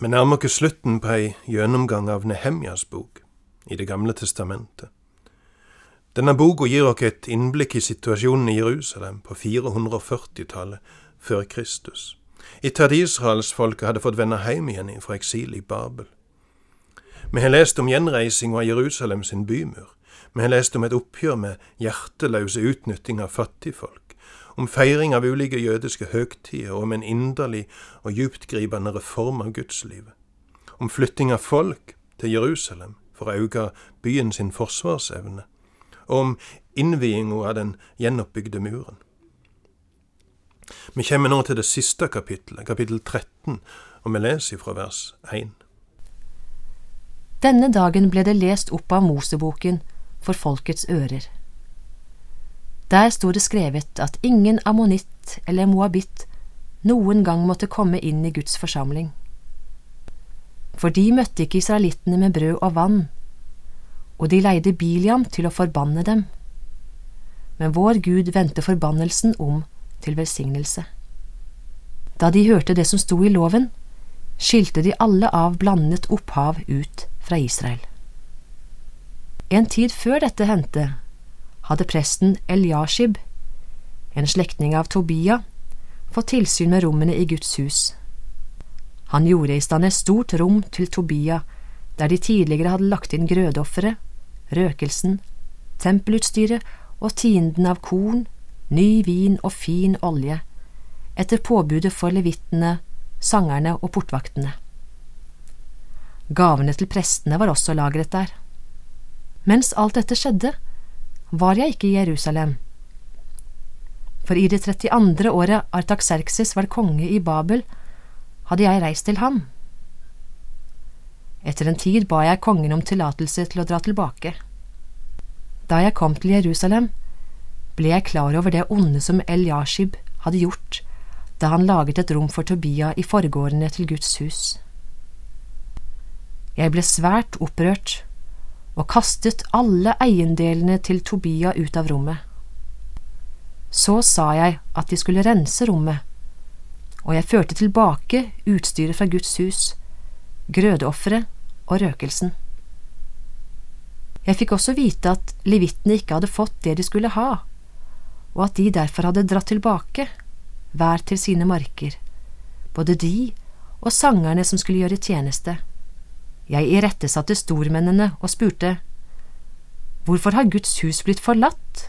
Vi nærmer oss slutten på ei gjennomgang av Nehemjas bok i Det gamle testamentet. Denne boka gir oss et innblikk i situasjonen i Jerusalem på 440-tallet før Kristus, etter at israelsfolket hadde fått vende hjem igjen fra eksil i Babel. Vi har lest om gjenreisinga av Jerusalem sin bymur. Vi har lest om et oppgjør med hjerteløse utnytting av fattigfolk, om feiring av ulike jødiske høgtider og om en inderlig og djuptgripende reform av gudslivet, om flytting av folk til Jerusalem for å øke byen sin forsvarsevne, og om innviinga av den gjenoppbygde muren. Vi kommer nå til det siste kapittelet, kapittel 13, og vi leser fra vers 1. Denne dagen ble det lest opp av Moseboken for folkets ører. Der sto det skrevet at ingen ammonitt eller moabitt noen gang måtte komme inn i Guds forsamling. For de møtte ikke israelittene med brød og vann, og de leide Biliam til å forbanne dem. Men vår Gud vendte forbannelsen om til velsignelse. Da de hørte det som sto i loven, skilte de alle av blandet opphav ut fra Israel. En tid før dette hendte, hadde presten Eliashib, en slektning av Tobia, fått tilsyn med rommene i Guds hus. Han gjorde i stand et stort rom til Tobia, der de tidligere hadde lagt inn grødofferet, røkelsen, tempelutstyret og tienden av korn, ny vin og fin olje, etter påbudet for levittene, sangerne og portvaktene. Gavene til prestene var også lagret der. Mens alt dette skjedde, var jeg ikke i Jerusalem. For i det 32. året Artaxerxes var konge i Babel, hadde jeg reist til ham. Etter en tid ba jeg kongen om tillatelse til å dra tilbake. Da jeg kom til Jerusalem, ble jeg klar over det onde som Eliashib hadde gjort da han laget et rom for Tobia i forgårdene til Guds hus. Jeg ble svært opprørt og kastet alle eiendelene til Tobia ut av rommet. Så sa jeg at de skulle rense rommet, og jeg førte tilbake utstyret fra Guds hus, grødeofferet og røkelsen. Jeg fikk også vite at levittene ikke hadde fått det de skulle ha, og at de derfor hadde dratt tilbake, hver til sine marker, både de og sangerne som skulle gjøre tjeneste. Jeg irettesatte stormennene og spurte, Hvorfor har Guds hus blitt forlatt?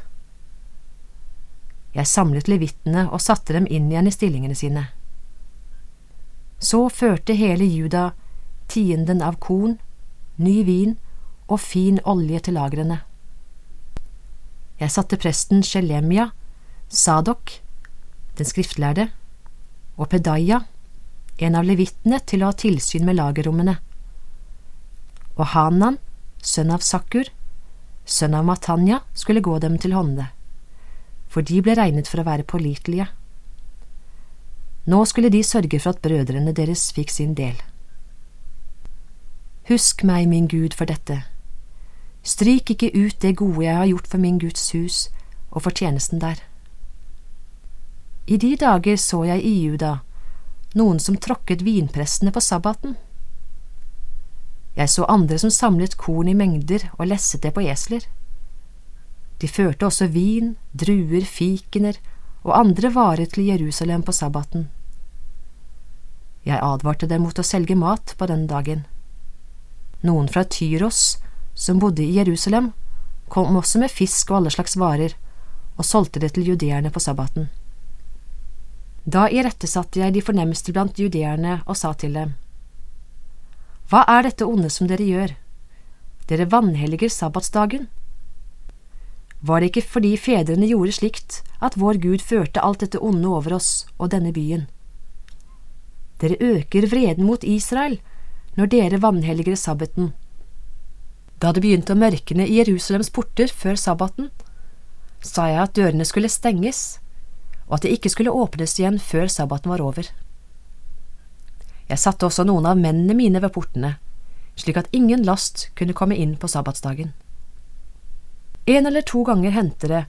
Jeg samlet levittene og satte dem inn igjen i stillingene sine. Så førte hele Juda tienden av korn, ny vin og fin olje til lagrene. Jeg satte presten Sjelemia, Sadok, den skriftlærde, og Pedaya, en av levittene, til å ha tilsyn med lagerrommene. Og Hanan, sønn av Sakkur, sønn av Matanya, skulle gå dem til hånde, for de ble regnet for å være pålitelige. Nå skulle de sørge for at brødrene deres fikk sin del. Husk meg, min Gud, for dette. Stryk ikke ut det gode jeg har gjort for min Guds hus og for tjenesten der. I de dager så jeg i Juda noen som tråkket vinpressene på sabbaten. Jeg så andre som samlet korn i mengder og lesset det på esler. De førte også vin, druer, fikener og andre varer til Jerusalem på sabbaten. Jeg advarte dem mot å selge mat på den dagen. Noen fra Tyros, som bodde i Jerusalem, kom også med fisk og alle slags varer, og solgte det til judeerne på sabbaten. Da irettesatte jeg de fornemmeste blant judeerne og sa til dem, Hva er dette onde som dere gjør? Dere vanhelliger sabbatsdagen. Var det ikke fordi fedrene gjorde slikt at vår Gud førte alt dette onde over oss og denne byen? Dere øker vreden mot Israel når dere vanhelliger sabbaten. Da det begynte å mørkne i Jerusalems porter før sabbaten, sa jeg at dørene skulle stenges, og at de ikke skulle åpnes igjen før sabbaten var over. Jeg satte også noen av mennene mine ved portene, slik at ingen last kunne komme inn på sabbatsdagen. En eller to ganger hendte det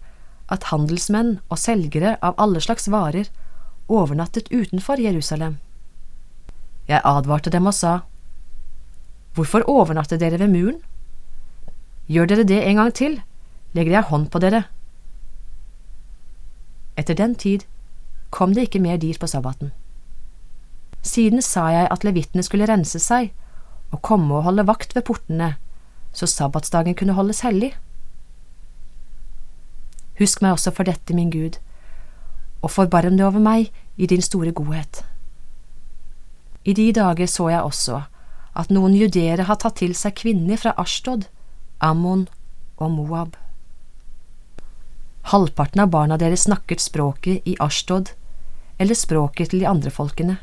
at handelsmenn og selgere av alle slags varer overnattet utenfor Jerusalem. Jeg advarte dem og sa, Hvorfor overnatter dere ved muren? Gjør dere det en gang til, legger jeg hånd på dere. Etter den tid kom det ikke mer dyr på sabbaten. Siden sa jeg at levitene skulle rense seg og komme og holde vakt ved portene, så sabbatsdagen kunne holdes hellig. Husk meg også for dette, min Gud, og forbarm deg over meg i din store godhet. I de dager så jeg også at noen judere har tatt til seg kvinner fra Ashtod, Ammon og Moab. Halvparten av barna deres snakket språket i Ashtod eller språket til de andre folkene.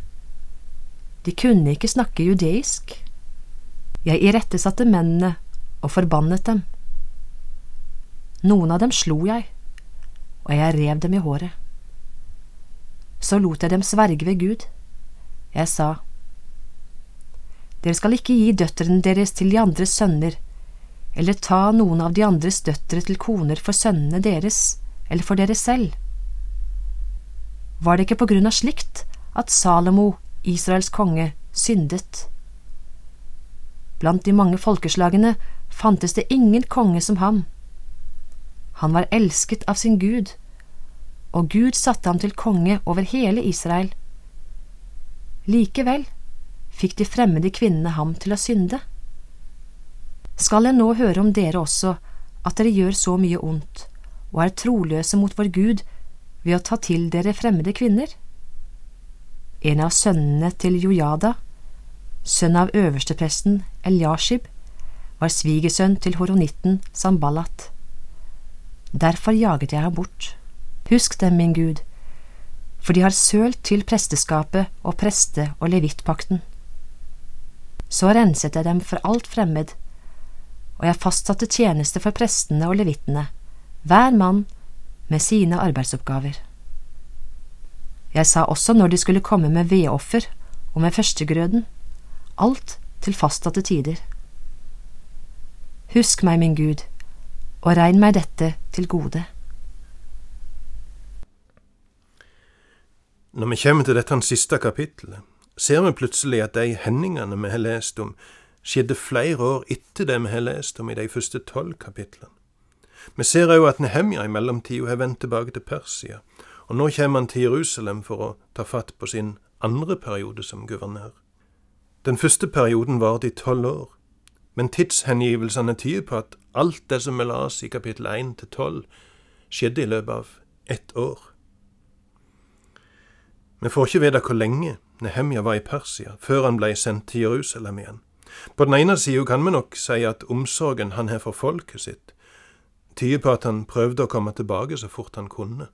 De kunne ikke snakke judeisk. Jeg irettesatte mennene og forbannet dem. Noen av dem slo jeg, og jeg rev dem i håret. Så lot jeg dem sverge ved Gud. Jeg sa, Dere skal ikke gi døtrene deres til de andres sønner, eller ta noen av de andres døtre til koner for sønnene deres eller for dere selv. Var det ikke på grunn av slikt at Salomo, Israels konge, syndet? Blant de mange folkeslagene fantes det ingen konge som ham. Han var elsket av sin Gud, og Gud satte ham til konge over hele Israel. Likevel fikk de fremmede kvinnene ham til å synde. Skal jeg nå høre om dere også, at dere gjør så mye ondt, og er troløse mot vår Gud ved å ta til dere fremmede kvinner? En av sønnene til Jojada, sønn av øverstepresten Eliashib, var svigersønn til horonitten Sambalat. Derfor jaget jeg ham bort. Husk dem, min Gud, for de har sølt til presteskapet og preste- og levittpakten. Så renset jeg dem for alt fremmed, og jeg fastsatte tjeneste for prestene og levittene, hver mann med sine arbeidsoppgaver. Jeg sa også når de skulle komme med vedoffer og med førstegrøden, alt til fastsatte tider. Husk meg, min Gud, og regn meg dette til gode. Når vi kommer til dette siste kapittelet, ser vi plutselig at de hendingene vi har lest om, skjedde flere år etter det vi har lest om i de første tolv kapitlene. Vi ser òg at Nehemja i mellomtida har vendt tilbake til Persia, og nå kommer han til Jerusalem for å ta fatt på sin andre periode som guvernør. Den første perioden varte i tolv år, men tidshengivelsene tyder på at alt det som vi las i kapittel 1 til 12, skjedde i løpet av ett år. Vi får ikke vite hvor lenge Nehemja var i Persia før han ble sendt til Jerusalem igjen. På den ene sida kan vi nok si at omsorgen han har for folket sitt, tyder på at han prøvde å komme tilbake så fort han kunne.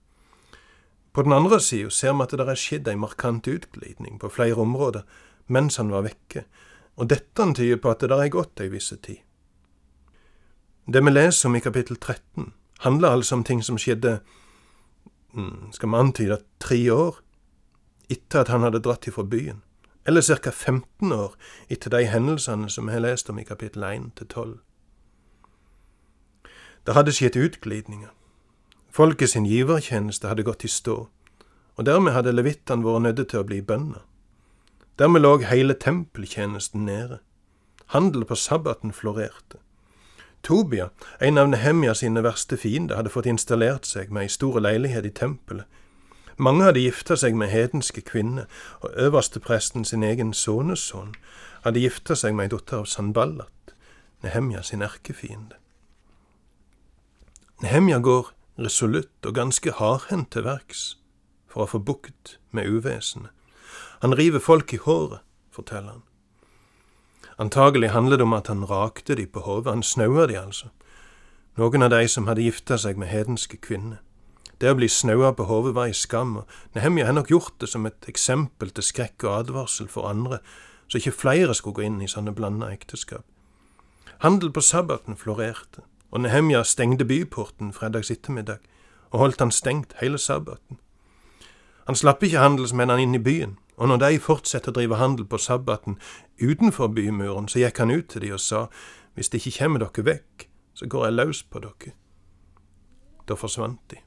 På den andre sida ser vi at det er skjedd ei markant utglidning på flere områder mens han var vekke, og dette tyder på at det er gått ei visse tid. Det vi leser om i kapittel 13, handler altså om ting som skjedde, mm, skal vi antyde, tre år etter at han hadde dratt ifra byen, eller ca. 15 år etter de hendelsene som vi har lest om i kapittel 1 til 12. Det hadde skjedd utglidninger. Folket sin givertjeneste hadde gått i stå, og dermed hadde levittene vært nødt til å bli bønder. Dermed lå hele tempeltjenesten nede. Handel på sabbaten florerte. Tobia, en av Nehemia sine verste fiender, hadde fått installert seg med ei stor leilighet i tempelet. Mange hadde gifta seg med hedenske kvinner, og øverstepresten sin egen sønnesønn hadde gifta seg med ei datter av Sanballat, Nehemia sin erkefiende. Nehemia går resolutt og ganske hardhendt til verks for å få bukt med uvesenet. Han river folk i håret, forteller han. Antagelig handler det om at han rakte de på hodet, han snaua de altså, noen av de som hadde gifta seg med hedenske kvinner. Det å bli snaua på hodet var ei skam, og Nehemja har nok gjort det som et eksempel til skrekk og advarsel for andre, så ikke flere skulle gå inn i sånne blanda ekteskap. Handel på sabbaten florerte, og Nehemja stengte byporten fredags ettermiddag, og holdt han stengt hele sabbaten. Han slapp ikke handelsmennene inn i byen, og når de fortsatte å drive handel på sabbaten utenfor bymuren, så gikk han ut til de og sa, hvis det ikke kommer dere vekk, så går jeg løs på dere. Da forsvant de.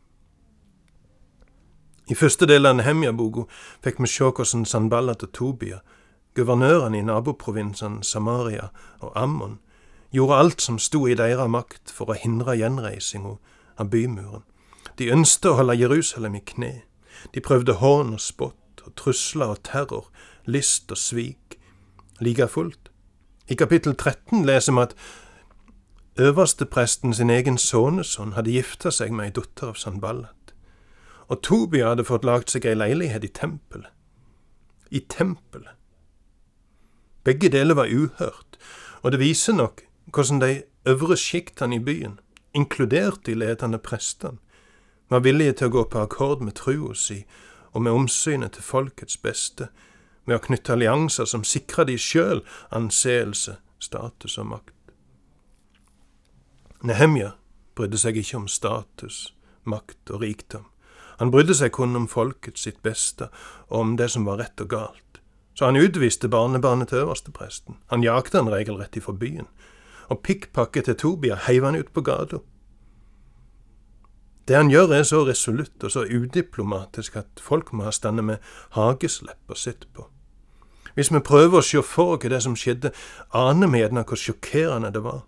I første del av Nehemja-boka fikk vi se hvordan Sanballat og Tobia Guvernørene i naboprovinsene Samaria og Ammon gjorde alt som sto i deres makt for å hindre gjenreisinga av bymuren. De ønsket å holde Jerusalem i kne. De prøvde hån og spott og trusler og terror, list og svik. Like fullt. I kapittel 13 leser vi at øverstepresten sin egen sønnesønn hadde gifta seg med ei datter av Sanballat. Og Tobia hadde fått lagd seg ei leilighet i tempelet. I tempelet. Begge deler var uhørt, og det viser nok hvordan de øvre sjiktene i byen, inkludert de ledende prestene, var villige til å gå på akkord med trua si og med omsynet til folkets beste, med å knytte allianser som sikra de sjøl anseelse, status og makt. Nehemja brydde seg ikke om status, makt og rikdom. Han brydde seg kun om folket sitt beste og om det som var rett og galt. Så han utviste barnebarnet til øverstepresten. Han jakte han regelrett ifra byen. Og pikkpakket til Tobia heiv han ut på gata. Det han gjør er så resolutt og så udiplomatisk at folk må ha stande med hageslepp og sitt på. Hvis vi prøver å se for oss det som skjedde, aner vi gjerne hvor sjokkerende det var.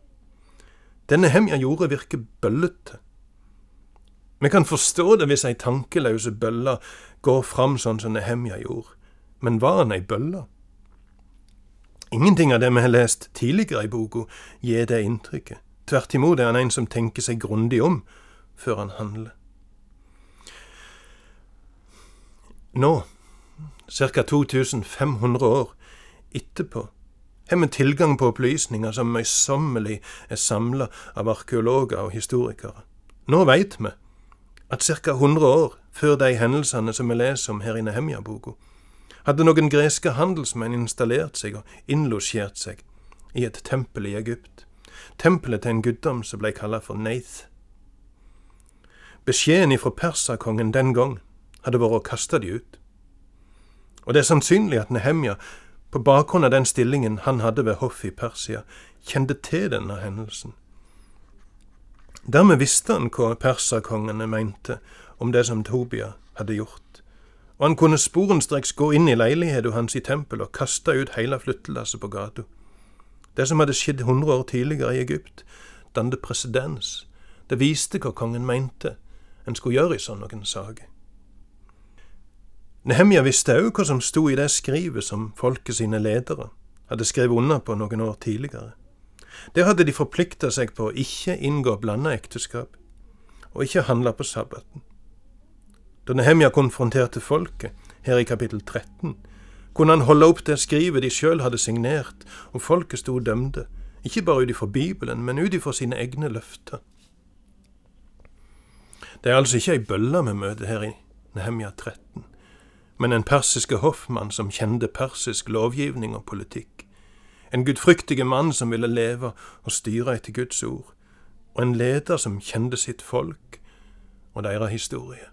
Denne hemja gjorde, virker bøllete. Vi kan forstå det hvis ei tankeløse bølle går fram sånn som Nehemja gjorde, men var han ei bølle? Ingenting av det vi har lest tidligere i boka, gir det inntrykket. Tvert imot er han en som tenker seg grundig om før han handler. Nå, ca. 2500 år etterpå, har vi tilgang på opplysninger som møysommelig er samla av arkeologer og historikere. Nå veit vi at ca. 100 år før de hendelsene som vi leser om her i Nehemja-boka, hadde noen greske handelsmenn installert seg og innlosjert seg i et tempel i Egypt. Tempelet til en guddom som ble kalla for Neith. Beskjeden ifra perserkongen den gang hadde vært å kaste de ut. Og det er sannsynlig at Nehemja på bakgrunn av den stillingen han hadde ved hoffet i Persia, kjente til denne hendelsen. Dermed visste han hva perserkongene mente om det som Tobia hadde gjort, og han kunne sporenstreks gå inn i leiligheten hans i tempelet og kaste ut hele flyttelasset på gata. Det som hadde skjedd hundre år tidligere i Egypt, dannet presedens. Det viste hva kongen mente en skulle gjøre i sånne saker. Nehemja visste òg hva som sto i det skrivet som folket sine ledere hadde skrevet under på noen år tidligere. Der hadde de forplikta seg på å ikke inngå blanda ekteskap, og ikke handle på sabbaten. Da Nehemja konfronterte folket, her i kapittel 13, kunne han holde opp det skrivet de sjøl hadde signert, og folket sto dømte, ikke bare ut ifra Bibelen, men ut ifra sine egne løfter. Det er altså ikke ei bølle vi møter her i Nehemja 13 men en persiske hoffmann som kjente persisk lovgivning og politikk. En gudfryktige mann som ville leve og styre etter Guds ord. Og en leder som kjente sitt folk og deres historie.